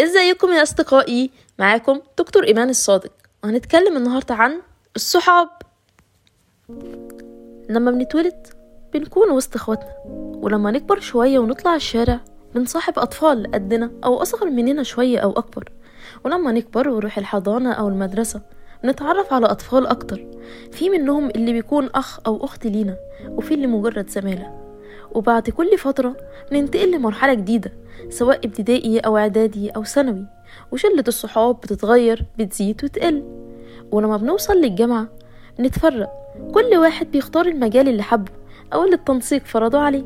ازيكم يا اصدقائي؟ معاكم دكتور ايمان الصادق. وهنتكلم النهارده عن الصحاب. لما بنتولد بنكون وسط اخواتنا ولما نكبر شوية ونطلع الشارع بنصاحب أطفال قدنا أو أصغر مننا شوية أو أكبر. ولما نكبر ونروح الحضانة أو المدرسة نتعرف على أطفال أكتر. في منهم اللي بيكون أخ أو أخت لينا وفي اللي مجرد زمالة. وبعد كل فترة بننتقل لمرحلة جديدة سواء ابتدائي أو إعدادي أو ثانوي وشلة الصحاب بتتغير بتزيد وتقل. ولما بنوصل للجامعة بنتفرق كل واحد بيختار المجال اللي حبه أو اللي التنسيق فرضه عليه.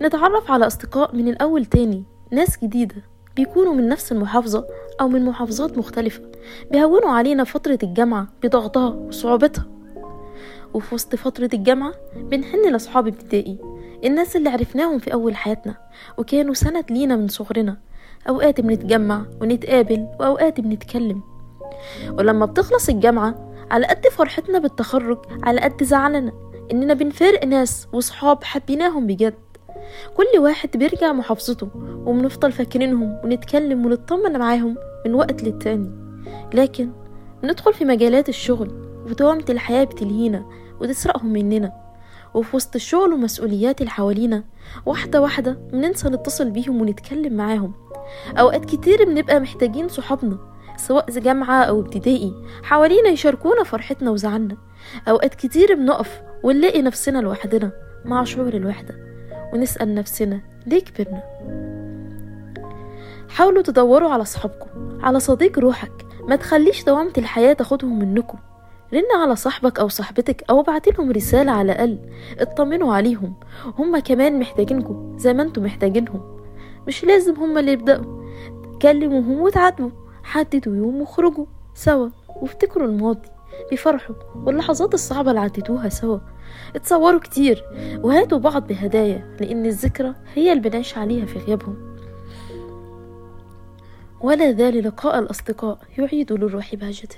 بنتعرف على أصدقاء من الأول تاني ناس جديدة بيكونوا من نفس المحافظة أو من محافظات مختلفة بيهونوا علينا فترة الجامعة بضغطها وصعوبتها. وفي وسط فترة الجامعة بنحن لأصحاب ابتدائي الناس اللي عرفناهم في أول حياتنا وكانوا سند لينا من صغرنا. أوقات بنتجمع ونتقابل وأوقات بنتكلم. ولما بتخلص الجامعة على قد فرحتنا بالتخرج على قد زعلنا إننا بنفارق ناس وصحاب حبيناهم بجد. كل واحد بيرجع محافظته وبنفضل فاكرينهم ونتكلم ونطمن معاهم من وقت للتاني. لكن ندخل في مجالات الشغل ودوامة الحياة بتلهينا وتسرقهم مننا. وفي وسط الشغل ومسؤوليات اللي حوالينا واحدة واحدة بننسى نتصل بيهم ونتكلم معاهم. أوقات كتير بنبقى محتاجين صحابنا سواء جامعة أو ابتدائي حوالينا يشاركونا فرحتنا وزعلنا. أوقات كتير بنقف ونلاقي نفسنا لوحدنا مع شعور الوحدة ونسأل نفسنا ليه كبرنا؟ حاولوا تدوروا على صحابكم على صديق روحك. ما تخليش دوامة الحياة تاخدهم منكم. رن على صاحبك أو صاحبتك أو ابعتلهم رسالة على الأقل. اطمنوا عليهم. هما كمان محتاجينكم زي ما أنتوا محتاجينهم. مش لازم هما اللي يبدأوا. كلموهم وتعاتبوا. حددوا يوم وخرجوا سوا. وافتكروا الماضي. بفرحوا واللحظات الصعبة اللي عديتوها سوا. اتصوروا كتير. وهاتوا بعض بهدايا لأن الذكرى هي اللي بنعيش عليها في غيابهم. ولا زال لقاء الأصدقاء. يعيد للروح بهجته